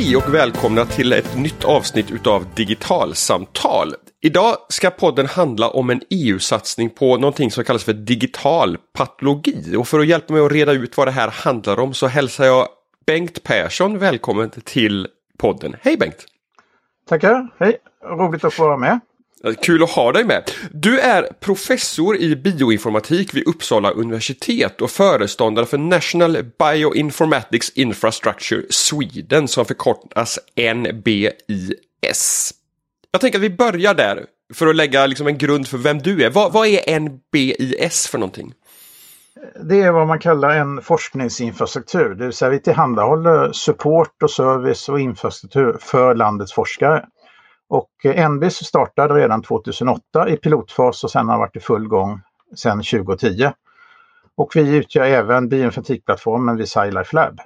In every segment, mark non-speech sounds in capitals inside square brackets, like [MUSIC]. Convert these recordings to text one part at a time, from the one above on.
Hej och välkomna till ett nytt avsnitt utav Digitalsamtal. Idag ska podden handla om en EU-satsning på någonting som kallas för digital patologi. Och för att hjälpa mig att reda ut vad det här handlar om så hälsar jag Bengt Persson välkommen till podden. Hej Bengt! Tackar, hej! Roligt att få vara med. Eh, kul att ha dig med. Du är professor i bioinformatik vid Uppsala universitet och föreståndare för National Bioinformatics Infrastructure Sweden som förkortas NBIS. Jag tänker att vi börjar där för att lägga liksom en grund för vem du är. Vad, vad är NBIS för någonting? Det är vad man kallar en forskningsinfrastruktur, det vill säga vi tillhandahåller support och service och infrastruktur för landets forskare. Och eh, NBIS startade redan 2008 i pilotfas och sen har varit i full gång sedan 2010. Och vi utgör även bioinformatikplattformen vid SciLife Lab.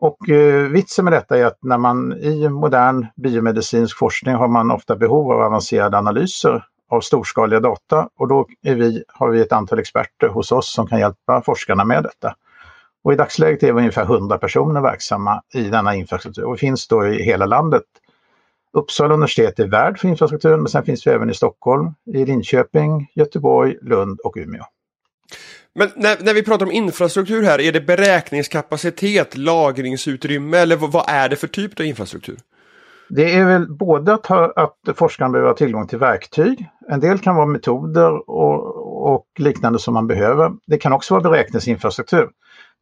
Och eh, vitsen med detta är att när man i modern biomedicinsk forskning har man ofta behov av avancerade analyser av storskaliga data och då vi, har vi ett antal experter hos oss som kan hjälpa forskarna med detta. Och I dagsläget är vi ungefär 100 personer verksamma i denna infrastruktur och finns då i hela landet Uppsala universitet är värd för infrastrukturen men sen finns vi även i Stockholm, i Linköping, Göteborg, Lund och Umeå. Men när, när, vi pratar om infrastruktur här, är det beräkningskapacitet, lagringsutrymme eller vad, är det för typ av infrastruktur? Det är väl både att, ha, att forskaren behöver ha tillgång till verktyg. En del kan vara metoder och, och liknande som man behöver. Det kan också vara beräkningsinfrastruktur.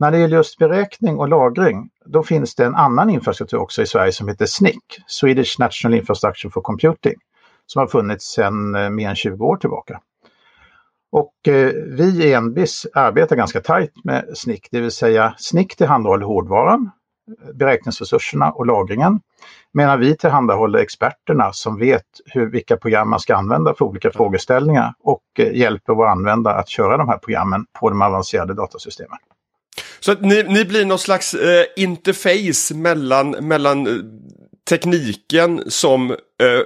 När det gäller just beräkning och lagring, då finns det en annan infrastruktur också i Sverige som heter SNIC, Swedish National Infrastructure for Computing, som har funnits sedan eh, mer än 20 år tillbaka. Och eh, vi i Enbis arbetar ganska tajt med SNIC, det vill säga SNIC tillhandahåller hårdvaran, beräkningsresurserna och lagringen. Medan vi tillhandahåller experterna som vet hur, vilka program man ska använda för olika frågeställningar och eh, hjälper våra användare att köra de här programmen på de avancerade datasystemen. Så att ni, ni blir någon slags eh, interface mellan, mellan eh, tekniken som eh,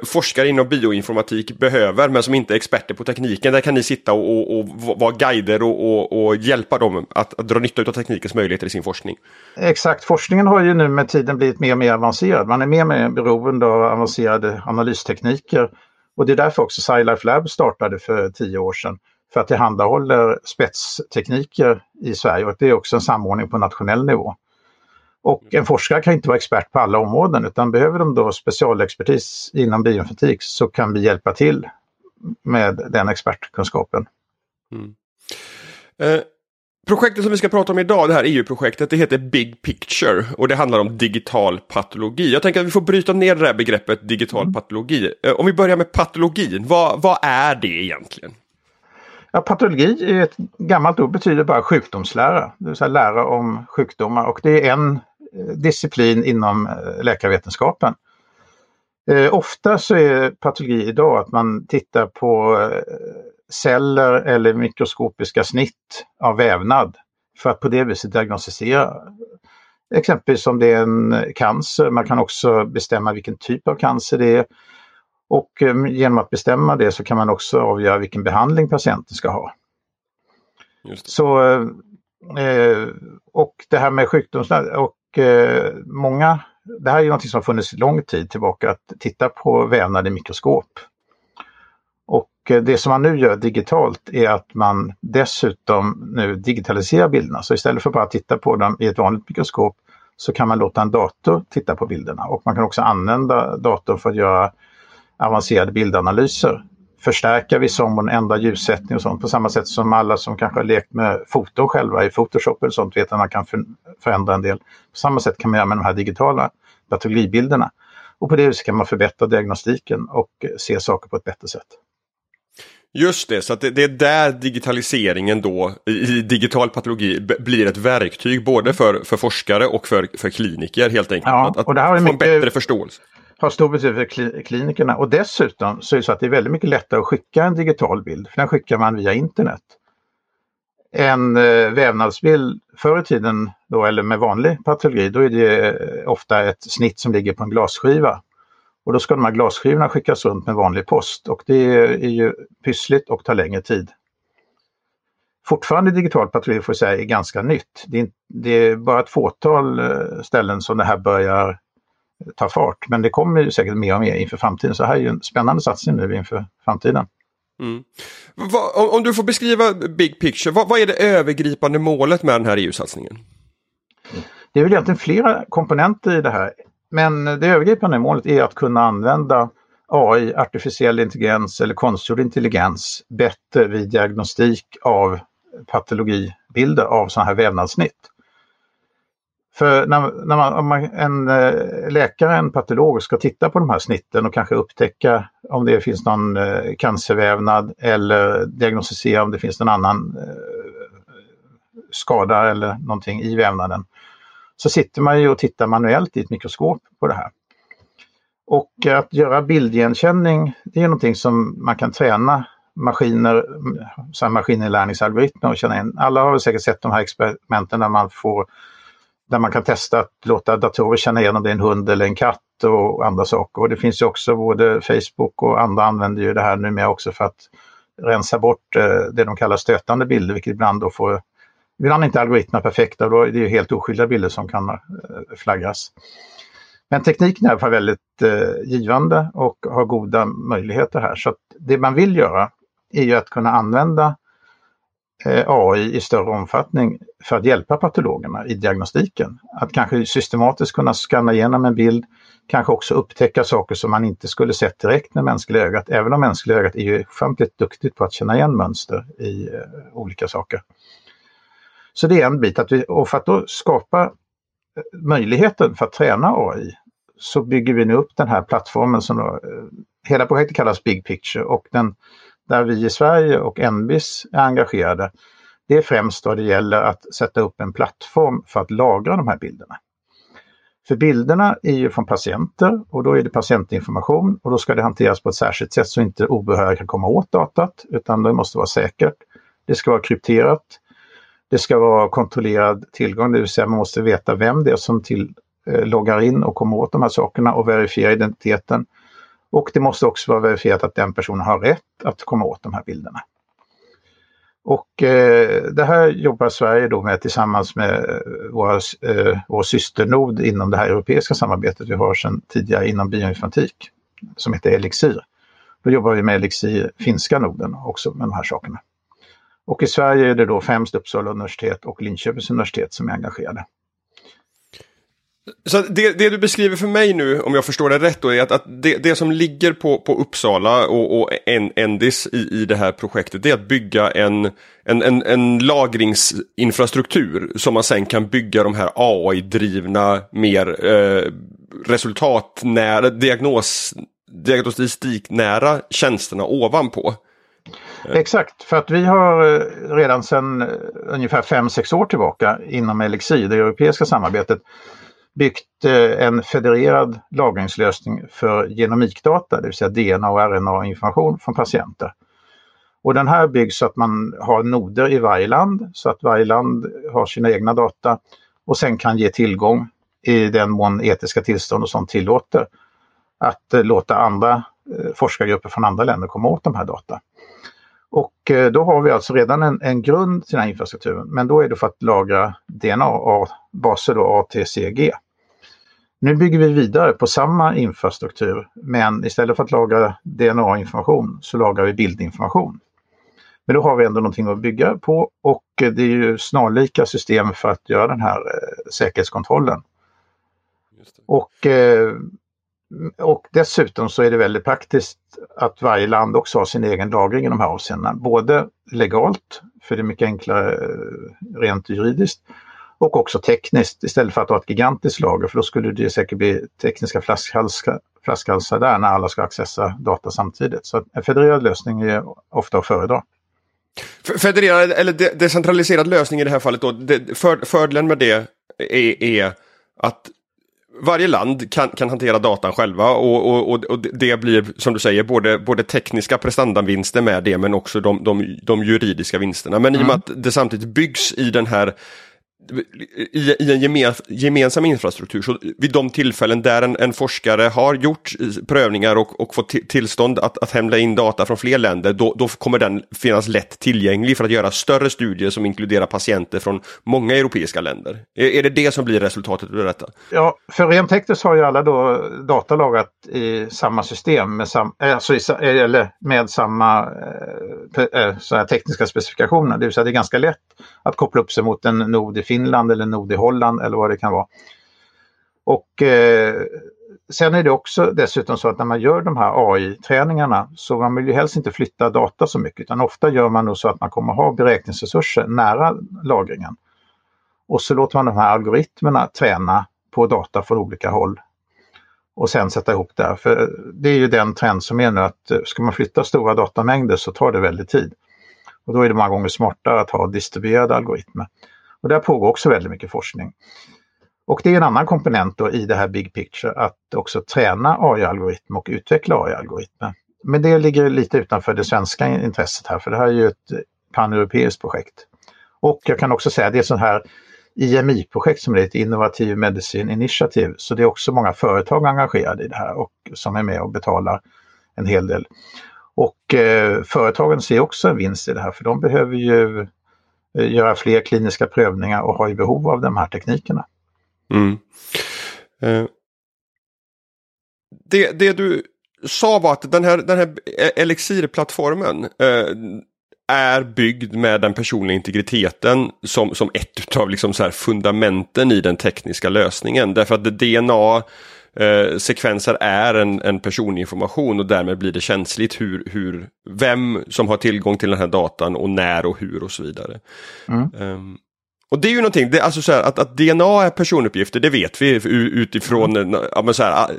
forskare inom bioinformatik behöver men som inte är experter på tekniken. Där kan ni sitta och, och, och vara guider och, och, och, hjälpa dem att, att dra nytta av teknikens möjligheter i sin forskning. Exakt, forskningen har ju nu med tiden blivit mer och mer avancerad. Man är mer och mer beroende av avancerade analystekniker. Och det är därför också SciLife Lab startade för tio år sedan för att tillhandahåller spetstekniker i Sverige och det är också en samordning på nationell nivå. Och en forskare kan inte vara expert på alla områden utan behöver de då specialexpertis inom bioinformatik så kan vi hjälpa till med den expertkunskapen. Mm. Eh, projektet som vi ska prata om idag, det här EU-projektet, det heter Big Picture och det handlar om digital patologi. Jag tänker att vi får bryta ner det här begreppet digital mm. patologi. Eh, om vi börjar med patologin, vad, vad är det egentligen? Ja, patologi är ett gammalt ord betyder bara sjukdomslära, det vill säga lära om sjukdomar och det är en eh, disciplin inom eh, läkarvetenskapen. Eh, ofta så är patologi idag att man tittar på eh, celler eller mikroskopiska snitt av vävnad för att på det viset diagnostisera exempelvis om det är en cancer. Man kan också bestämma vilken typ av cancer det är och eh, genom att bestämma det så kan man också avgöra vilken behandling patienten ska ha. Så, eh, och det här med sjukdomsnöd och eh, många, det här är något som har funnits lång tid tillbaka, att titta på vävnad i mikroskop. Och det som man nu gör digitalt är att man dessutom nu digitaliserar bilderna. Så istället för att bara titta på dem i ett vanligt mikroskop så kan man låta en dator titta på bilderna och man kan också använda datorn för att göra avancerade bildanalyser. Förstärka vissa områden, ändra ljussättning och sånt på samma sätt som alla som kanske har lekt med foton själva i Photoshop eller sånt vet att man kan förändra en del. På samma sätt kan man göra med de här digitala datorbilderna. Och på det viset kan man förbättra diagnostiken och se saker på ett bättre sätt. Just det, så att det, är där digitaliseringen då i digital patologi blir ett verktyg både för, för forskare och för, för kliniker helt enkelt. Ja, att, och det här är få mycket, en bättre förståelse har stor betydelse för klinikerna och dessutom så är det så att det är väldigt mycket lättare att skicka en digital bild för den skickar man via internet. En eh, vävnadsbild förr i tiden, då, eller med vanlig patologi, då är det eh, ofta ett snitt som ligger på en glasskiva. Och då ska de här glasskivorna skickas runt med vanlig post och det är ju pyssligt och tar längre tid. Fortfarande digital patologi får jag säga är ganska nytt. Det är, det är bara ett fåtal eh, ställen som det här börjar ta fart. Men det kommer ju säkert mer och mer inför framtiden. Så här är ju en spännande satsning nu inför framtiden. Mm. Om, om, du får beskriva big picture, vad, vad, är det övergripande målet med den här EU-satsningen? Det är väl egentligen flera komponenter i det här. Men det övergripande målet är att kunna använda AI, artificiell intelligens eller konstgjord intelligens bättre vid diagnostik av patologibilder av sådana här vävnadssnitt. För när, när man, om man, en eh, läkare, en patolog ska titta på de här snitten och kanske upptäcka om det finns någon eh, cancervävnad eller diagnostisera om det finns någon annan eh, skada eller någonting i vävnaden. Så sitter man ju och tittar manuellt i ett mikroskop på det här. Och att göra bildigenkänning det är någonting som man kan träna maskiner, så maskininlärningsalgoritmer och känna in. Alla har väl säkert sett de här experimenten där man får där man kan testa att låta datorer känna igen om det är en hund eller en katt och andra saker. Och det finns ju också både Facebook och andra använder ju det här numera också för att rensa bort eh, det de kallar stötande bilder, vilket ibland då får Ibland är inte algoritmerna perfekta och då är det ju helt oskyldiga bilder som kan eh, flaggas. Men tekniken är i alla fall väldigt eh, givande och har goda möjligheter här. Så det man vill göra är ju att kunna använda Eh, AI i större omfattning för att hjälpa patologerna i diagnostiken. Att kanske systematiskt kunna skanna igenom en bild, kanske också upptäcka saker som man inte skulle sett direkt med mänskliga ögat, även om mänskliga ögat är ju ofantligt duktigt på att känna igen mönster i eh, olika saker. Så det är en bit, att vi, och för att då skapa eh, möjligheten för att träna AI så bygger vi nu upp den här plattformen som då, hela projektet kallas Big Picture och den där vi i Sverige och NBIS är engagerade. Det är främst då det gäller att sätta upp en plattform för att lagra de här bilderna. För bilderna är ju från patienter och då är det patientinformation och då ska det hanteras på ett särskilt sätt så inte obehöriga kan komma åt datat utan det måste vara säkert. Det ska vara krypterat. Det ska vara kontrollerad tillgång, det vill säga man måste veta vem det är som till, eh, loggar in och kommer åt de här sakerna och verifiera identiteten. Och det måste också vara verifierat att den personen har rätt att komma åt de här bilderna. Och eh, det här jobbar Sverige då med tillsammans med eh, våra, eh, vår systernod inom det här europeiska samarbetet vi har sedan tidigare inom bioinformatik som heter Elixir. Då jobbar vi med Elixir, finska noden också med de här sakerna. Och i Sverige är det då främst Uppsala universitet och Linköpings universitet som är engagerade. Så det, det, du beskriver för mig nu, om jag förstår det rätt, då, är att, att det, det, som ligger på, på Uppsala och, och Endis i, i det här projektet, det är att bygga en, en, en, en lagringsinfrastruktur som man sen kan bygga de här AI-drivna, mer eh, resultatnära, diagnos, diagnostiknära tjänsterna ovanpå. Eh. Exakt, för att vi har eh, redan sedan eh, ungefär 5-6 år tillbaka inom Elixir, det europeiska samarbetet, byggt eh, en federerad lagringslösning för genomikdata, det vill säga DNA och RNA-information från patienter. Och den här byggs så att man har noder i varje land, så att varje land har sina egna data och sen kan ge tillgång i den mån etiska tillstånd och sånt tillåter att eh, låta andra eh, forskargrupper från andra länder komma åt de här data. Och eh, då har vi alltså redan en, en grund till den här infrastrukturen, men då är det för att lagra DNA-baser, då ATCG. Nu bygger vi vidare på samma infrastruktur, men istället för att lagra DNA-information så lagrar vi bildinformation. Men då har vi ändå någonting att bygga på och det är ju snarlika system för att göra den här eh, säkerhetskontrollen. Och eh, och dessutom så är det väldigt praktiskt att varje land också har sin egen lagring i de här avseendena. Både legalt, för det är mycket enklare eh, rent juridiskt, och också tekniskt istället för att ha ett gigantiskt lager för då skulle det säkert bli tekniska flaskhalsar, flaskhalsar där när alla ska accessa data samtidigt. Så en federerad lösning är ofta att föredra. Federerad eller de decentraliserad lösning i det här fallet då, för, fördelen med det är, är att varje land kan, kan hantera datan själva och, och, och, det blir som du säger både, både tekniska prestandavinster med det men också de, de, de juridiska vinsterna. Men mm. i och med mm. att det samtidigt byggs i den här i, i en gemensam infrastruktur. Så vid de tillfällen där en, en forskare har gjort eh, prövningar och, och fått tillstånd att, att hämta in data från fler länder, då, då, kommer den finnas lätt tillgänglig för att göra större studier som inkluderar patienter från många europeiska länder. Är, är det det som blir resultatet av detta? Ja, för rent tekniskt har ju alla då data lagrat i samma system med, sam, eh, alltså i, eh, eller med samma eh, så tekniska specifikationer. Det vill säga det är ganska lätt att koppla upp sig mot en nod i Finland eller nod i Holland eller vad det kan vara. Och eh, sen är det också dessutom så att när man gör de här AI-träningarna så man vill ju helst inte flytta data så mycket utan ofta gör man nog så att man kommer ha beräkningsresurser nära lagringen. Och så låter man de här algoritmerna träna på data från olika håll och sen sätta ihop det. För det är ju den trend som är nu att eh, ska man flytta stora datamängder så tar det väldigt tid. Och då är det många gånger smartare att ha distribuerade algoritmer. Och där pågår också väldigt mycket forskning. Och det är en annan komponent då i det här big picture att också träna AI-algoritmer och utveckla AI-algoritmer. Men det ligger lite utanför det svenska intresset här för det här är ju ett paneuropeiskt projekt. Och jag kan också säga det är ett sånt här IMI-projekt som är ett Innovative Medicine Initiative. Så det är också många företag engagerade i det här och som är med och betalar en hel del. Och eh, företagen ser också en vinst i det här för de behöver ju eh, göra fler kliniska prövningar och har ju behov av de här teknikerna. Mm. Eh. Det, det du sa var att den här, den här e-, Elixir-plattformen eh, är byggd med den personliga integriteten som, som ett av liksom så fundamenten i den tekniska lösningen. Därför att DNA eh, sekvenser är en, en personinformation och därmed blir det känsligt hur, hur, vem som har tillgång till den här datan och när och hur och så vidare. Mm. Um, och det är ju någonting, det, alltså så här, att, att, DNA är personuppgifter, det vet vi utifrån mm. ja, så här,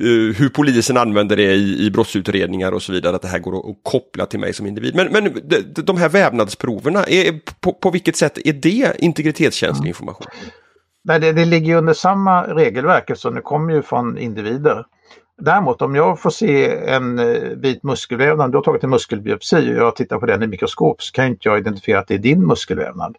uh, hur polisen använder det i, i brottsutredningar och så vidare, att det här går att, koppla till mig som individ. Men, men de, de här vävnadsproverna, är, på, på vilket sätt är det integritetskänslig mm. Nej, det, det ligger under samma regelverk eftersom det kommer ju från individer. Däremot om jag får se en eh, vit bit muskelvävnad, du har tagit en muskelbiopsi och jag tittar på den i mikroskop så kan inte jag identifiera att det är din muskelvävnad.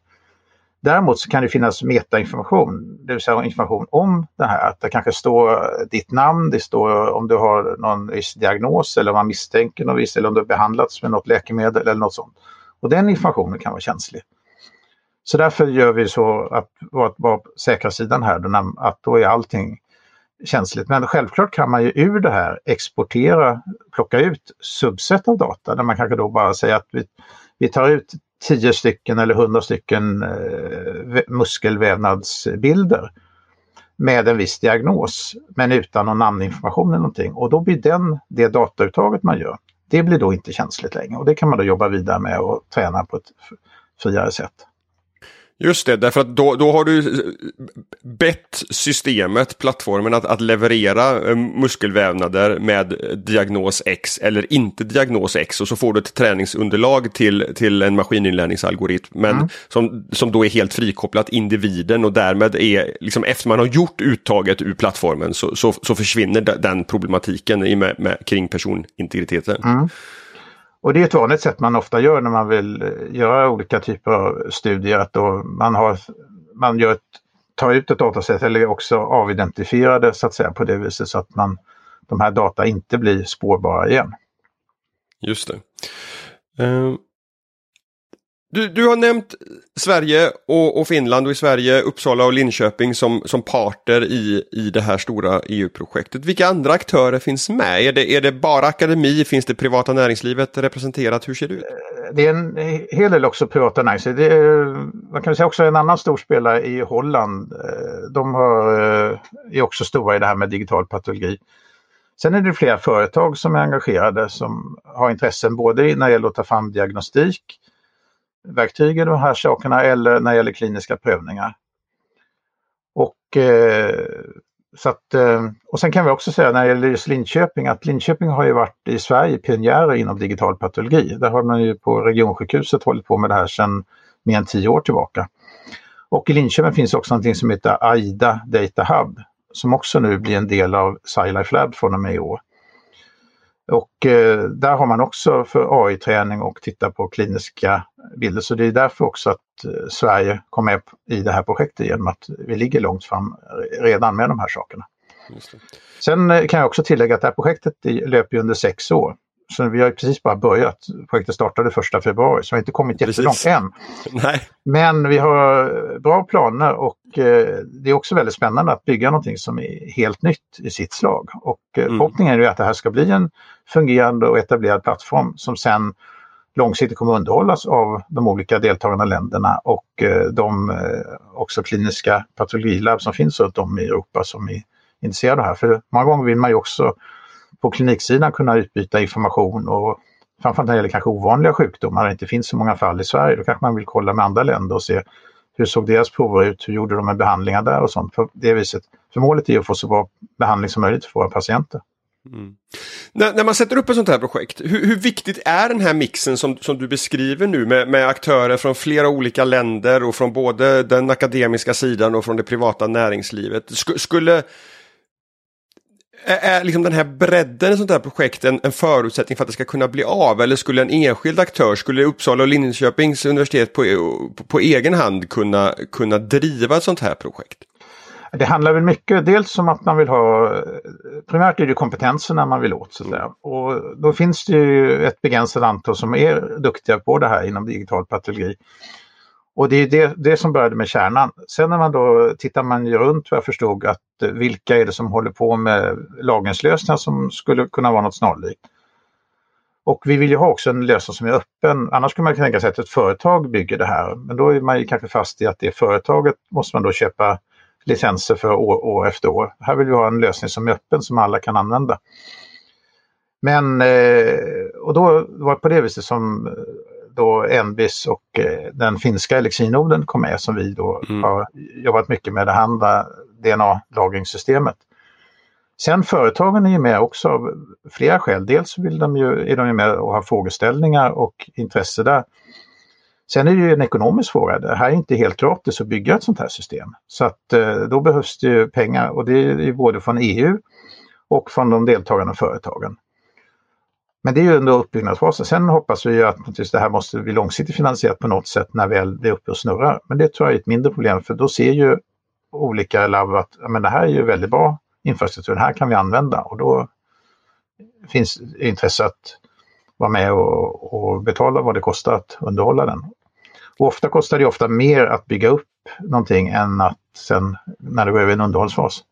Däremot så kan det finnas metainformation, det vill säga information om det här. Att det kanske står ditt namn, det står om du har någon viss diagnos eller om man misstänker något visst eller om du har behandlats med något läkemedel eller något sånt. Och den informationen kan vara känslig. Så därför gör vi så att vara på säkra sidan här, att då är allting känsligt. Men självklart kan man ju ur det här exportera, plocka ut subset av data där man kanske då bara säger att vi, vi tar ut 10 stycken eller 100 stycken eh, muskelvävnadsbilder med en viss diagnos men utan någon namninformation eller någonting och då blir den, det datauttaget man gör, det blir då inte känsligt längre och det kan man då jobba vidare med och träna på ett friare sätt. Just det, därför att då, då har du bett systemet, plattformen, att, att leverera eh, muskelvävnader med diagnos X eller inte diagnos X och så får du ett träningsunderlag till, till en maskininlärningsalgoritm men mm. som, som då är helt frikopplat individen och därmed är, liksom efter man har gjort uttaget ur plattformen så, så, så försvinner den problematiken i med, med, kring personintegriteten. Mm. Och det är ett vanligt sätt man ofta gör när man vill eh, göra olika typer av studier. Att då man har, man gör ett, tar ut ett dataset eller också avidentifierar det så att säga på det viset så att man, de här data inte blir spårbara igen. Just det. Uh, du, du har nämnt Sverige och, och, Finland och i Sverige Uppsala och Linköping som, som parter i, i det här stora EU-projektet. Vilka andra aktörer finns med? Är det, är det bara akademi? Finns det privata näringslivet representerat? Hur ser det ut? Eh, det är en hel del också privata näringsliv. Det är, man kan säga också en annan stor spelare i Holland. Eh, de har, eh, är också stora i det här med digital patologi. Sen är det flera företag som är engagerade som har intressen både när det gäller att ta fram diagnostik verktyg i de här sakerna eller när det gäller kliniska prövningar. Och, eh, så att, eh, och sen kan vi också säga när det gäller just Linköping att Linköping har ju varit i Sverige pionjärer inom digital patologi. Där har man ju på regionsjukhuset hållit på med det här sedan mer än tio år tillbaka. Och i Linköping finns också någonting som heter AIDA Data Hub som också nu blir en del av SciLife Lab från och med i år. Och eh, där har man också för AI-träning och titta på kliniska bilder. Så det är därför också att eh, Sverige kom med i det här projektet genom att vi ligger långt fram redan med de här sakerna. Sen eh, kan jag också tillägga att det här projektet löper under sex år. Så vi har precis bara börjat. Projektet startade första februari så vi har inte kommit jättelångt än. [LAUGHS] Nej. Men vi har bra planer och eh, det är också väldigt spännande att bygga någonting som är helt nytt i sitt slag. Och eh, mm. förhoppningen är att det här ska bli en fungerande och etablerad plattform som sen långsiktigt kommer underhållas av de olika deltagande länderna och eh, de eh, också kliniska patologilabb som finns runt om i Europa som är intresserade av det här. För många gånger vill man ju också på kliniksidan kunna utbyta information och framförallt när det gäller kanske ovanliga sjukdomar, det inte finns så många fall i Sverige, då kanske man vill kolla med andra länder och se hur såg deras prover ut, hur gjorde de med behandlingar där och sånt. För, det viset, för målet är att få så bra behandling som möjligt för våra patienter. Mm. När, när, man sätter upp ett sånt här projekt, hur, hur, viktigt är den här mixen som, som du beskriver nu med, med, aktörer från flera olika länder och från både den akademiska sidan och från det privata näringslivet? Sk skulle är liksom den här bredden i sånt här projekt en, en, förutsättning för att det ska kunna bli av? Eller skulle en enskild aktör, skulle Uppsala och Linköpings universitet på, på, på egen hand kunna, kunna driva ett sånt här projekt? Det handlar väl mycket dels om att man vill ha, primärt är det kompetenserna man vill åt. Så mm. Och då finns det ju ett begränsat antal som är duktiga på det här inom digital patologi. Och det är det, det som började med kärnan. Sen när man då tittar man ju runt vad jag förstod att vilka är det som håller på med lagringslösningar som skulle kunna vara något snarlikt. Och vi vill ju ha också en lösning som är öppen. Annars skulle man kunna tänka sig att ett företag bygger det här. Men då är man ju kanske fast i att det företaget måste man då köpa licenser för år, år efter år. Här vill vi ha en lösning som är öppen som alla kan använda. Men, eh, och då var det på det viset som då Envis och eh, den finska Elixinoden kom med som vi då mm. har jobbat mycket med det andra DNA-lagringssystemet. Sen företagen är ju med också av flera skäl. Dels vill de ju, är de ju med och har frågeställningar och intresse där. Sen är det ju en ekonomisk fråga. Det här är inte helt gratis att bygga ett sånt här system. Så att eh, då behövs det ju pengar och det är ju både från EU och från de deltagande företagen. Men det är ju under uppbyggnadsfasen. Sen hoppas vi ju att det här måste bli långsiktigt finansierat på något sätt när väl det är uppe och snurrar. Men det tror jag är ett mindre problem för då ser ju olika labb att men det här är ju väldigt bra infrastruktur, den här kan vi använda och då finns intresse att vara med och, och betala vad det kostar att underhålla den. Och ofta kostar det ofta mer att bygga upp någonting än att sen när det går över en underhållsfas.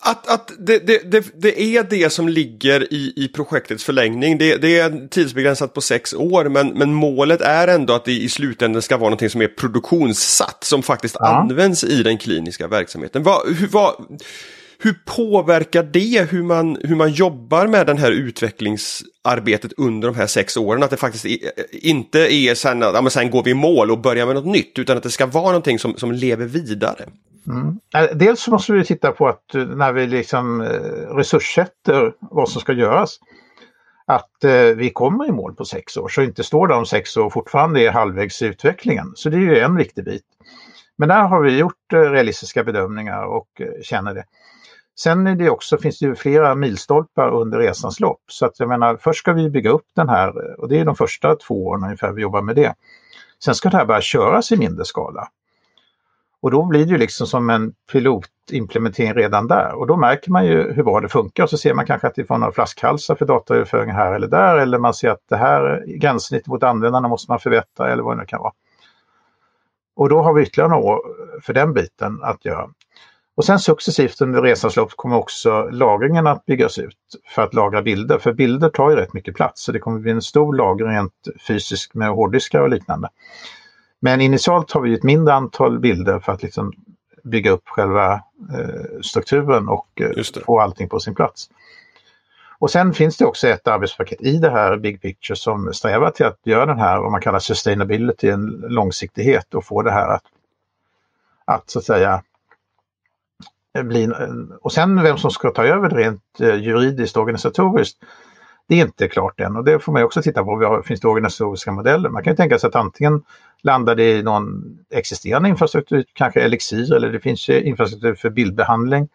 Att, att det, det, det, det, är det som ligger i, i projektets förlängning. Det, är tidsbegränsat på sex år men, men målet är ändå att det i slutändan ska vara något som är produktionssatt som faktiskt ja. används i den kliniska verksamheten. Hur, vad, hur påverkar det hur man, hur man jobbar med den här utvecklingsarbetet under de här sex åren? Att det faktiskt eh, inte är sen, ja, men sen går vi i mål och börjar med något nytt utan att det ska vara någonting som, som lever vidare. Mm. Eh, dels måste vi titta på att eh, när vi liksom resurssätter vad som ska göras att eh, vi kommer i mål på sex år så inte står det om sex år och fortfarande är halvvägs i utvecklingen. Så det är ju en viktig bit. Men där har vi gjort realistiska bedömningar och känner det. Sen är det också, finns det ju flera milstolpar under resans lopp. Så att jag menar, först ska vi bygga upp den här och det är de första två åren ungefär vi jobbar med det. Sen ska det här börja köras i mindre skala. Och då blir det ju liksom som en pilotimplementering redan där och då märker man ju hur bra det funkar och så ser man kanske att det får några flaskhalsar för dataöverföring här eller där eller man ser att det här gränssnittet mot användarna måste man förbättra eller vad det nu kan vara. Och då har vi ytterligare några år för den biten att göra. Och sen successivt under resans lopp kommer också lagringen att byggas ut för att lagra bilder. För bilder tar ju rätt mycket plats så det kommer bli en stor lagring rent fysiskt med hårddiskar och liknande. Men initialt har vi ett mindre antal bilder för att liksom bygga upp själva eh, strukturen och eh, få allting på sin plats. Och sen finns det också ett arbetspaket i det här Big Picture som strävar till att göra den här, vad man kallar sustainability, en långsiktighet och få det här att, att så att säga Eh, bli... Och sen vem som ska ta över det rent eh, juridiskt och organisatoriskt, det är inte klart än och det får man också titta på. Finns det organisatoriska modeller? Man kan ju tänka sig att antingen landar det i någon existerande infrastruktur, kanske Elixir eller det finns infrastruktur för bildbehandling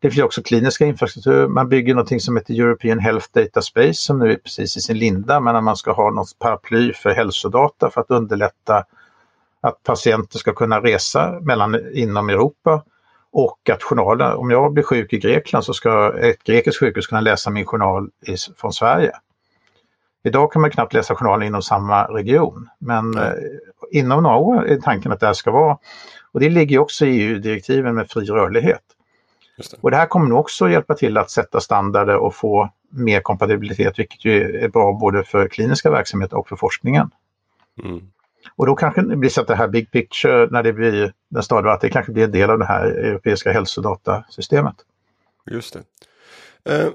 Det finns också kliniska infrastruktur. Man bygger någonting som heter European Health Data Space som nu är precis i sin linda men man ska ha något paraply för hälsodata för att underlätta att patienter ska kunna resa mellan, inom Europa och att journalen, om jag blir sjuk i Grekland så ska ett grekiskt sjukhus kunna läsa min journal i, från Sverige. Idag kan man knappt läsa journalen inom samma region men eh, inom några år är tanken att det här ska vara och det ligger också i EU-direktiven med fri rörlighet. Det. Och det här kommer nog också hjälpa till att sätta standarder och få mer kompatibilitet vilket ju är bra både för kliniska verksamheter och för forskningen. Mm. Och då kanske det blir så att det här big picture när det blir den stadiga att det kanske blir en del av det här europeiska hälsodatasystemet. Just det. Eh,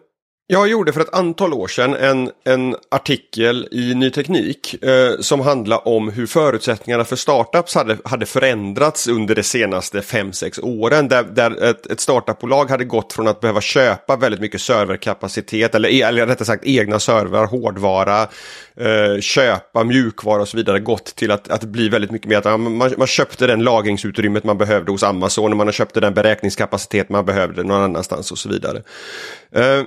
jag gjorde för ett antal år sedan en, en artikel i Ny Teknik eh, som handlade om hur förutsättningarna för startups hade, hade förändrats under de senaste 5-6 åren. Där, där ett, ett startupbolag hade gått från att behöva köpa väldigt mycket serverkapacitet eller, e, eller rättare sagt egna servrar, hårdvara, eh, köpa mjukvara och så vidare gått till att, att bli väldigt mycket mer att man, man köpte den lagringsutrymmet man behövde hos Amazon och man köpte den beräkningskapacitet man behövde någon annanstans och så vidare. Eh,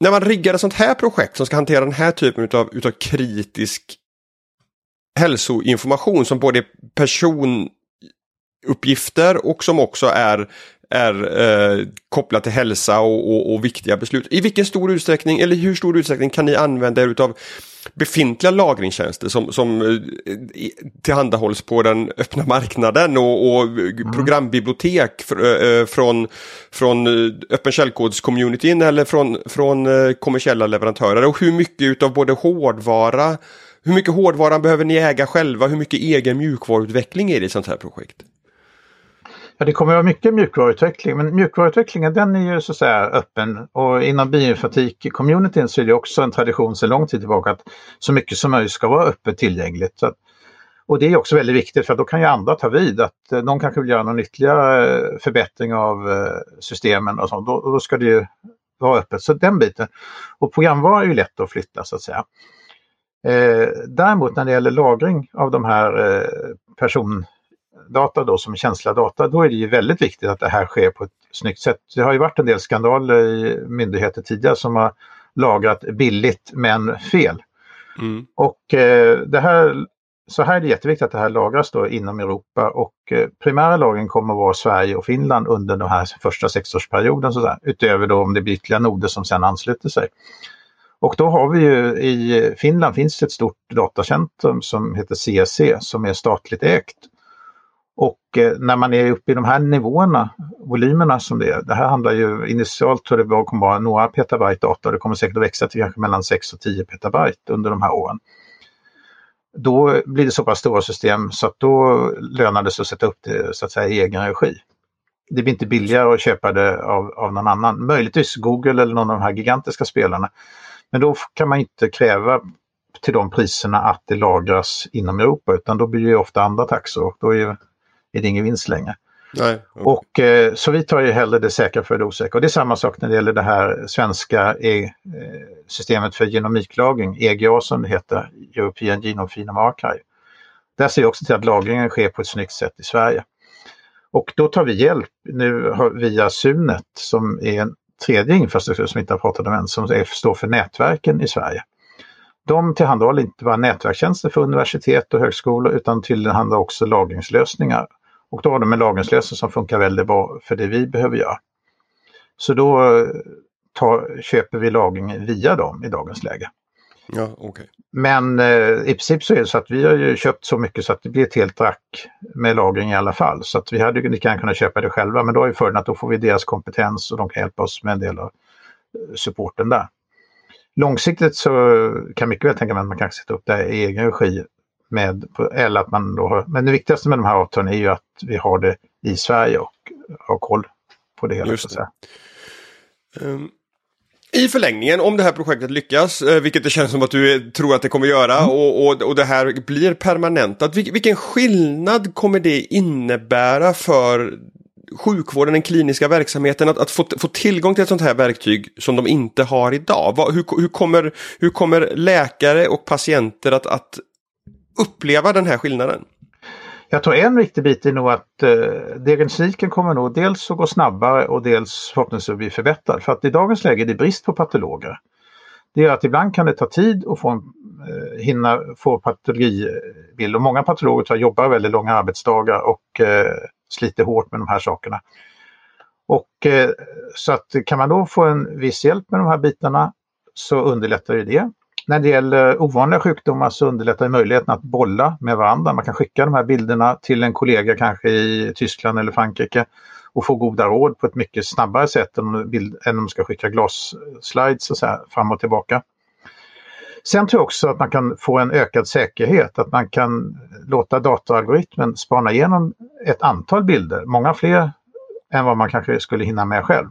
när man riggar ett sånt här projekt som ska hantera den här typen av utav kritisk hälsoinformation som både är personuppgifter och som också är, är eh, kopplat till hälsa och, och, och, viktiga beslut. I vilken stor utsträckning, eller hur stor utsträckning kan ni använda er utav befintliga lagringstjänster som, som eh, tillhandahålls på den öppna marknaden och, och mm. programbibliotek fr, äh, från, från öppen källkods-communityn eller från, från kommersiella leverantörer och hur mycket utav både hårdvara hur mycket hårdvara behöver ni äga själva? Hur mycket egen mjukvaruutveckling är det i ett sånt här projekt? Ja, det kommer att vara mycket mjukvaruutveckling, men mjukvaruutvecklingen den är ju så att säga öppen och inom bioinformatik-communityn så är det också en tradition sedan lång tid tillbaka att så mycket som möjligt ska vara öppet tillgängligt. Så att, och det är också väldigt viktigt för då kan ju andra ta vid att eh, någon kanske vill göra någon ytterligare eh, förbättring av eh, systemen och sånt. Då, då ska det ju vara öppet. Så den biten. Och programvara är ju lätt att flytta så att säga. Eh, däremot när det gäller lagring av de här eh, person data då som är känsliga data, då är det ju väldigt viktigt att det här sker på ett snyggt sätt. Det har ju varit en del skandaler i myndigheter tidigare som har lagrat billigt men fel. Mm. Och eh, det här, så här är det jätteviktigt att det här lagras då inom Europa och eh, primära lagring kommer att vara Sverige och Finland under den här första sexårsperioden så där, utöver då om det blir ytterligare noder som sedan ansluter sig. Och då har vi ju i Finland finns det ett stort datacentrum som heter CSC som är statligt ägt och eh, när man är uppe i de här nivåerna, volymerna som det är, det här handlar ju initialt tror det kommer vara några petabyte data det kommer säkert att växa till kanske mellan 6 och 10 petabyte under de här åren. Då blir det så pass stora system så att då lönar det sig att sätta upp det så att säga i egen regi. Det blir inte billigare att köpa det av, av någon annan, möjligtvis Google eller någon av de här gigantiska spelarna. Men då kan man inte kräva till de priserna att det lagras inom Europa utan då blir det ofta andra taxor. Då är är det ingen vinst längre. Nej, okay. och, eh, så vi tar ju hellre det säkra för det osäkra. Och det är samma sak när det gäller det här svenska e systemet för genomiklagring, EGA som det heter, European Genome Phenome Archive. Där ser vi också till att lagringen sker på ett snyggt sätt i Sverige. Och då tar vi hjälp nu via Sunet som är en tredje infrastruktur som vi inte har pratat om än, som står för nätverken i Sverige. De tillhandahåller inte bara nätverkstjänster för universitet och högskolor utan tillhandahåller också lagringslösningar och då har de en lagringslösning som funkar väldigt bra för det vi behöver göra. Så då eh, tar, köper vi lagring via dem i dagens läge. Ja, okay. Men eh, i princip så är det så att vi har ju köpt så mycket så att det blir ett helt rack med lagring i alla fall. Så att vi hade lika gärna kunnat köpa det själva men då är fördelen att då får vi deras kompetens och de kan hjälpa oss med en del av eh, supporten där. Långsiktigt så kan mycket väl tänka mig att man kanske sätter upp det här i egen regi med, eller att man då har, men det viktigaste med de här avtalen är ju att vi har det i Sverige och har koll på det hela. Just det. Um, I förlängningen, om det här projektet lyckas, eh, vilket det känns som att du tror att det kommer göra, mm. och, och, och det här blir permanentat, vilken skillnad kommer det innebära för sjukvården, den kliniska verksamheten, att, att få, få tillgång till ett sånt här verktyg som de inte har idag? Hur, hur, kommer, hur kommer läkare och patienter att, att uppleva den här skillnaden? Jag tror en viktig bit är nog att eh, diagnostiken kommer nog dels att gå snabbare och dels förhoppningsvis bli förbättrad. För att i dagens läge är det brist på patologer. Det gör att ibland kan det ta tid att få en, eh, hinna få patologibild och många patologer tror jag, jobbar väldigt långa arbetsdagar och eh, sliter hårt med de här sakerna. Och eh, så att kan man då få en viss hjälp med de här bitarna så underlättar ju det. När det gäller ovanliga sjukdomar så underlättar det möjligheten att bolla med varandra. Man kan skicka de här bilderna till en kollega kanske i Tyskland eller Frankrike och få goda råd på ett mycket snabbare sätt än om, de ska skicka glasslides och så här, fram och tillbaka. Sen tror jag också att man kan få en ökad säkerhet, att man kan låta datoralgoritmen spana igenom ett antal bilder, många fler än vad man kanske skulle hinna med själv.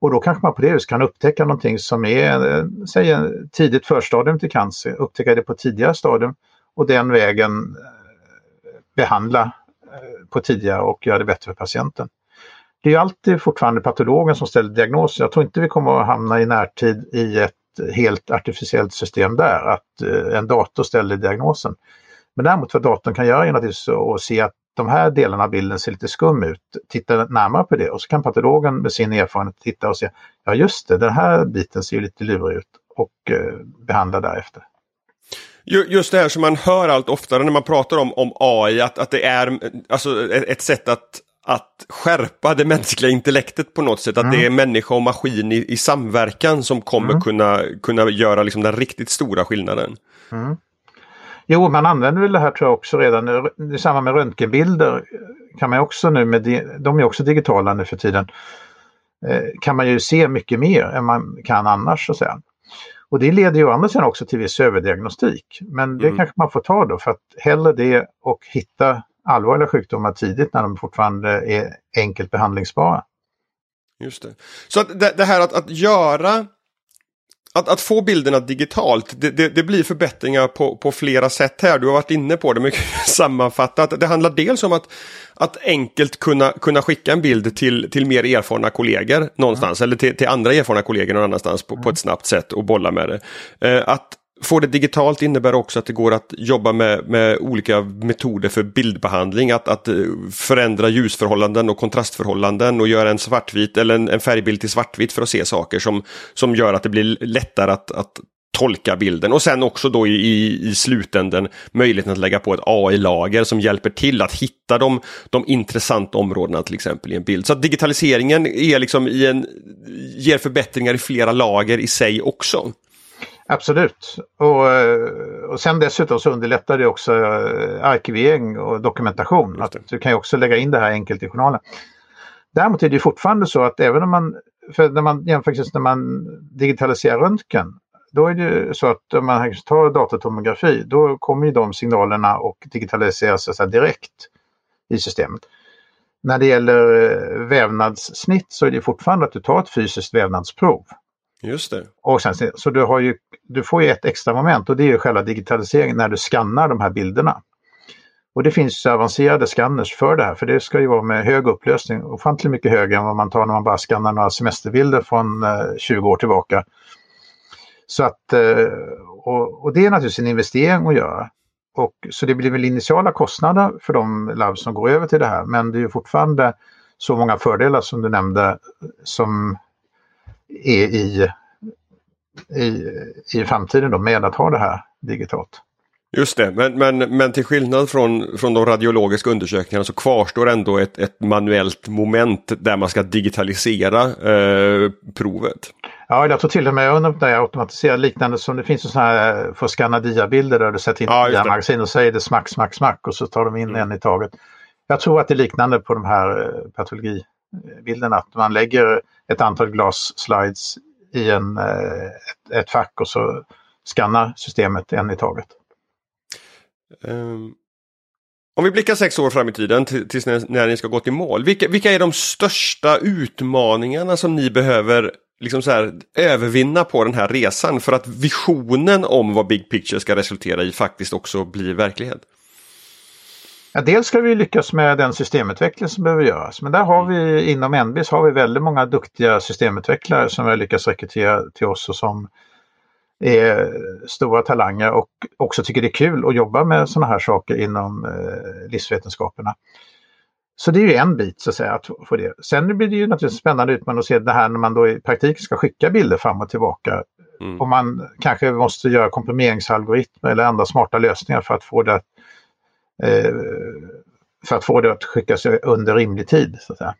Och då kanske man på det viset kan upptäcka någonting som är, eh, säg tidigt förstadium till cancer, upptäcka det på tidigare stadium och den vägen eh, behandla eh, på tidigare och göra det bättre för patienten. Det är alltid fortfarande patologen som ställer diagnosen, Jag tror inte vi kommer att hamna i närtid i ett helt artificiellt system där, att en dator ställer diagnosen. Men däremot vad datorn kan göra är naturligtvis att se att de här delarna av bilden ser lite skum ut. Titta närmare på det och så kan patologen med sin erfarenhet titta och se, ja just det, den här biten ser lite lurig ut och eh, behandla därefter. Just det här som man hör allt oftare när man pratar om, om AI, att, att det är alltså, ett sätt att, att skärpa det mänskliga intellektet på något sätt. Att mm. det är människa och maskin i, i samverkan som kommer mm. kunna, kunna göra liksom den riktigt stora skillnaden. Mm. Jo, man använder väl det här tror jag också redan i samband med röntgenbilder. kan man också nu, med, de är också digitala nu för tiden, eh, kan man ju se mycket mer än man kan annars så att säga. Och det leder ju å andra sidan också till viss överdiagnostik. Men det mm. kanske man får ta då för att hellre det och hitta allvarliga sjukdomar tidigt när de fortfarande är enkelt behandlingsbara. Just det. Så det, det här att, att göra att, att få bilderna digitalt, det, det, det, blir förbättringar på, på flera sätt här. Du har varit inne på det mycket [LAUGHS] sammanfattat. Det handlar dels om att, att enkelt kunna, kunna skicka en bild till, till mer erfarna kollegor någonstans. Mm. Eller till, till andra erfarna kollegor någon annanstans på, mm. på ett snabbt sätt och bolla med det. Eh, att Få det digitalt innebär också att det går att jobba med, med olika metoder för bildbehandling. Att, att eh, förändra ljusförhållanden och kontrastförhållanden och göra en svartvit eller en, en färgbild till svartvit för att se saker som, som gör att det blir lättare att, att tolka bilden. Och sen också då i, i slutänden möjligheten att lägga på ett AI-lager som hjälper till att hitta de, de intressanta områdena till exempel i en bild. Så att digitaliseringen är liksom i en, ger förbättringar i flera lager i sig också. Absolut. Och, eh, och sen dessutom så underlättar det också eh, arkivering och dokumentation. Att du kan ju också lägga in det här enkelt i journalen. Däremot är det fortfarande så att även om man, för när man jämför när man digitaliserar röntgen, då är det så att om man tar datortomografi, då kommer ju de signalerna och digitaliseras så direkt i systemet. När det gäller eh, vävnadssnitt så är det fortfarande att du tar ett fysiskt vävnadsprov. Just det. Och sen, så du, har ju, du får ju ett extra moment och det är ju själva digitaliseringen när du skannar de här bilderna. Och det finns avancerade scanners för det här för det ska ju vara med hög upplösning, ofantligt mycket högre än vad man tar när man bara skannar några semesterbilder från eh, 20 år tillbaka. Så att, eh, och, och, det är naturligtvis en investering att göra. Och, så det blir väl initiala kostnader för de labb som går över till det här men det är ju fortfarande så många fördelar som du nämnde som är i, i, i framtiden då med att ha det här digitalt. Just det, men, men, men till skillnad från, från de radiologiska undersökningarna så kvarstår ändå ett, ett manuellt moment där man ska digitalisera eh, provet. Ja, jag tror till och med att det är automatiserat liknande som det finns så här för att scanna diabilder där du sätter in ja, diamagasin och säger det smack, smack, smack och så tar de in mm. en i taget. Jag tror att det är liknande på de här eh, bilden att man lägger ett antal glasslides i en, ett, ett fack och så skannar systemet en i taget. Um, om vi blickar sex år fram i tiden tills när, när ni ska gå till mål. Vilka, vilka är de största utmaningarna som ni behöver liksom så här, övervinna på den här resan för att visionen om vad Big Picture ska resultera i faktiskt också blir verklighet? Ja, dels ska vi lyckas med den systemutveckling som behöver göras. Men där har vi inom NBIS har vi väldigt många duktiga systemutvecklare som vi har lyckats rekrytera till oss och som är stora talanger och också tycker det är kul att jobba med sådana här saker inom eh, livsvetenskaperna. Så det är ju en bit så att säga, att få det. Sen blir det ju naturligtvis spännande utmaning att se det här när man då i praktiken ska skicka bilder fram och tillbaka. Mm. Och man kanske måste göra komprimeringsalgoritmer eller andra smarta lösningar för att få det, eh, Eh, för att, få det att skickas under rimlig tid. Så att säga.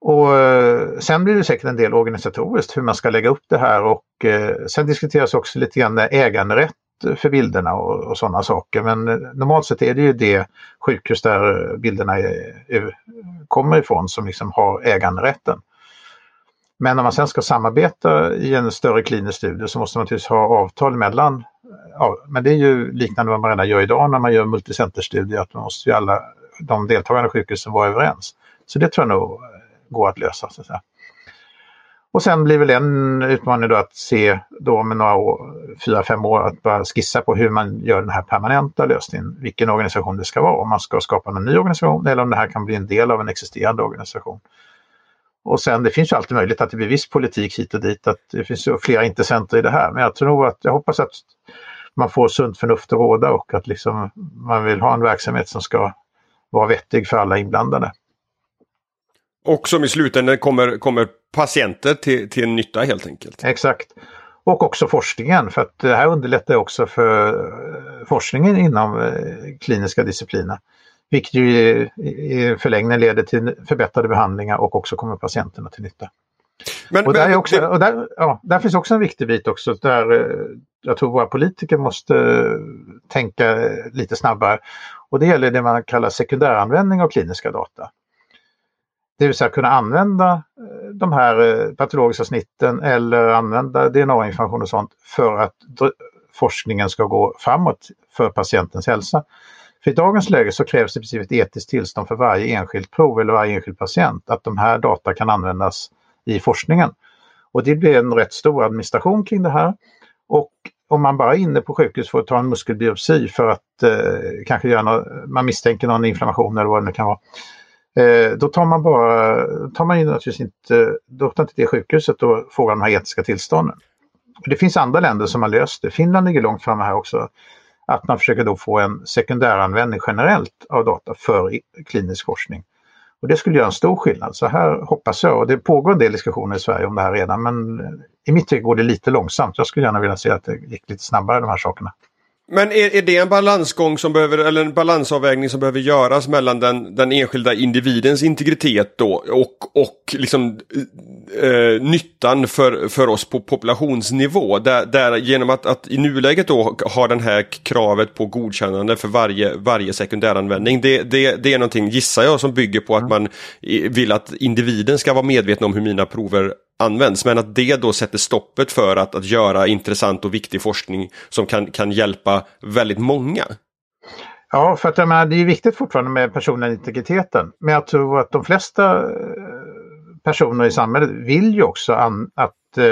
Och eh, sen blir det säkert en del organisatoriskt hur man ska lägga upp det här och eh, sen diskuteras också lite grann äganderätt för bilderna och, och sådana saker. Men normalt sett är det ju det sjukhus där bilderna är, är, kommer ifrån som liksom har äganderätten. Men när man sen ska samarbeta i en större klinisk studie så måste man naturligtvis ha avtal mellan, ja, men det är ju liknande vad man redan gör idag när man gör multicenterstudier, att man måste ju alla de deltagande sjukhusen vara överens. Så det tror jag nog går att lösa. Så att säga. Och sen blir väl en utmaning då att se då med några år, fyra, fem år, att bara skissa på hur man gör den här permanenta lösningen, vilken organisation det ska vara, om man ska skapa en ny organisation eller om det här kan bli en del av en existerande organisation. Och sen det finns ju alltid möjlighet att det blir viss politik hit och dit, att det finns ju flera intressenter i det här. Men jag tror att, jag hoppas att man får sunt förnuft att råda och att liksom man vill ha en verksamhet som ska vara vettig för alla inblandade. Och som i slutändan kommer, kommer patienter till, till nytta helt enkelt. Exakt. Och också forskningen för att det här underlättar också för eh, forskningen inom eh, kliniska discipliner. Vilket ju i förlängningen leder till förbättrade behandlingar och också kommer patienterna till nytta. Men, och där, är också, och där, ja, där finns också en viktig bit också där eh, jag tror våra politiker måste tänka lite snabbare. Och det gäller det man kallar sekundäranvändning av kliniska data. Det vill säga kunna använda eh, de här eh, patologiska snitten eller använda DNA-information och sånt för att forskningen ska gå framåt för patientens hälsa. För i dagens läge så krävs det i princip ett etiskt tillstånd för varje enskilt prov eller varje enskild patient att de här data kan användas i forskningen. Och det blir en rätt stor administration kring det här. Och om man bara är inne på sjukhus för att ta en muskelbiopsi för att eh, kanske göra något, man misstänker någon inflammation eller vad det nu kan vara Eh, då tar man bara, tar man ju naturligtvis inte, då tar inte det sjukhuset och frågar de här etiska tillstånden. Det finns andra länder som har löst det. Finland ligger långt framme här också. Att man försöker då få en sekundäranvändning generellt av data för klinisk forskning. Och det skulle göra en stor skillnad. Så här hoppas jag, och det pågår en del diskussioner i Sverige om det här redan, men i mitt tycke går det lite långsamt. Jag skulle gärna vilja se att det gick lite snabbare de här sakerna. Men är, är det en balansgång som behöver, eller en balansavvägning som behöver göras mellan den, den enskilda individens integritet då och, och liksom eh, nyttan för, för oss på populationsnivå? Där, där genom att, att i nuläget då ha den här kravet på godkännande för varje, varje sekundäranvändning. Det, det, det är någonting, gissar jag, som bygger på att man vill att individen ska vara medveten om hur mina prover används. Men att det då sätter stoppet för att, att göra intressant och viktig forskning som kan, kan hjälpa väldigt många. Ja, för att jag menar, det är viktigt fortfarande med personliga integriteten. Men jag tror att de flesta eh, personer i samhället vill ju också att eh,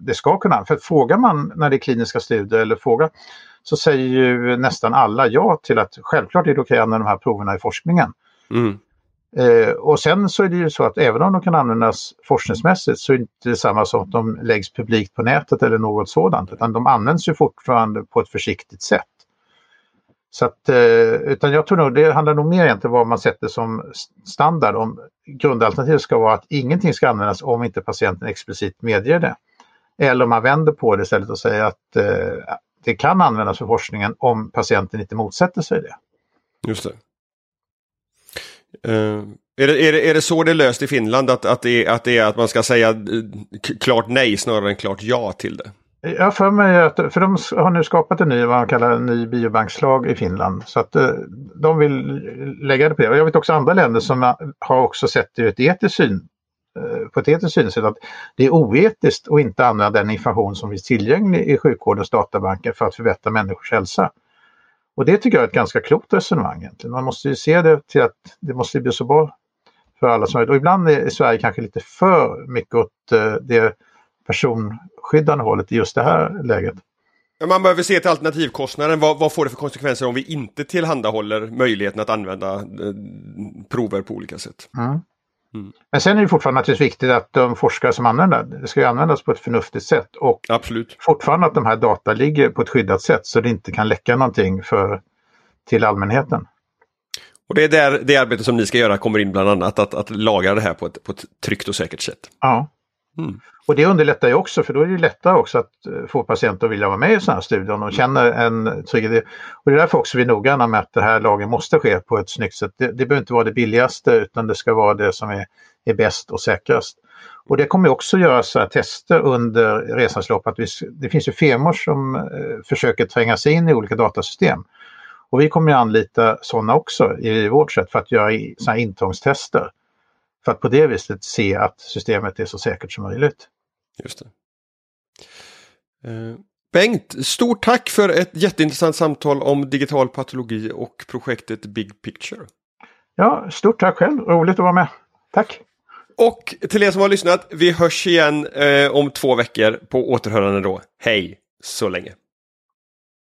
det ska kunna, för frågar man när det är kliniska studier eller frågar så säger ju nästan alla ja till att självklart är det okej att använda de här proverna i forskningen. Mm. Eh, och sen så är det ju så att även om de kan användas forskningsmässigt så är det inte samma som att de läggs publikt på nätet eller något sådant utan de används ju fortfarande på ett försiktigt sätt. Så att, eh, utan jag tror nog det handlar nog mer egentligen vad man sätter som standard om grundalternativet ska vara att ingenting ska användas om inte patienten explicit medger det. Eller om man vänder på det istället och säger att eh, det kan användas för forskningen om patienten inte motsätter sig det. Just det. Uh, är, det, är, det, är det så det är löst i Finland? Att, att, det, att det är att man ska säga eh, klart nej snarare än klart ja till det? Jag för mig att, för de har nu skapat en ny, vad man kallar en ny biobankslag i Finland. Så att eh, de vill lägga det på det. Och jag vet också andra länder som har också sett det ur ett etiskt syn, på ett etiskt synsätt att det är oetiskt att inte använda den information som finns tillgänglig i sjukvårdens databanker för att förbättra människors hälsa. Och det tycker jag är ett ganska klokt resonemang egentligen. Man måste ju se det till att det måste bli så bra för alla som möjligt. Och ibland är Sverige kanske lite för mycket åt eh, det personskyddande hållet i just det här läget. Man behöver se till alternativkostnaden. Vad, vad, får det för konsekvenser om vi inte tillhandahåller möjligheten att använda eh, prover på olika sätt? Mm. Mm. Men sen är det fortfarande naturligtvis viktigt att de forskare som använder det, ska ju användas på ett förnuftigt sätt och Absolut. fortfarande att de här data ligger på ett skyddat sätt så det inte kan läcka någonting för, till allmänheten. Och det är där det arbete som ni ska göra kommer in bland annat, att, att lagra det här på ett, på ett tryggt och säkert sätt. Ja. Mm. Och det underlättar ju också för då är det lättare också att eh, få patienter att vilja vara med i sådana här studier om de känner en trygghet. Och det är därför också vi är noggranna med att det här lagen måste ske på ett snyggt sätt. Det, det behöver inte vara det billigaste utan det ska vara det som är, är bäst och säkrast. Och det kommer också göras tester under resans lopp. Att vi, det finns ju firmor som eh, försöker tränga sig in i olika datasystem. Och vi kommer att anlita sådana också i vårt sätt för att göra sådana intrångstester. För att på det viset se att systemet är så säkert som möjligt. Just det. Eh, Bengt, stort tack för ett jätteintressant samtal om digital patologi och projektet Big Picture. Ja, stort tack själv, roligt att vara med. Tack! Och till er som har lyssnat, vi hörs igen eh, om två veckor på återhörande då. Hej så länge!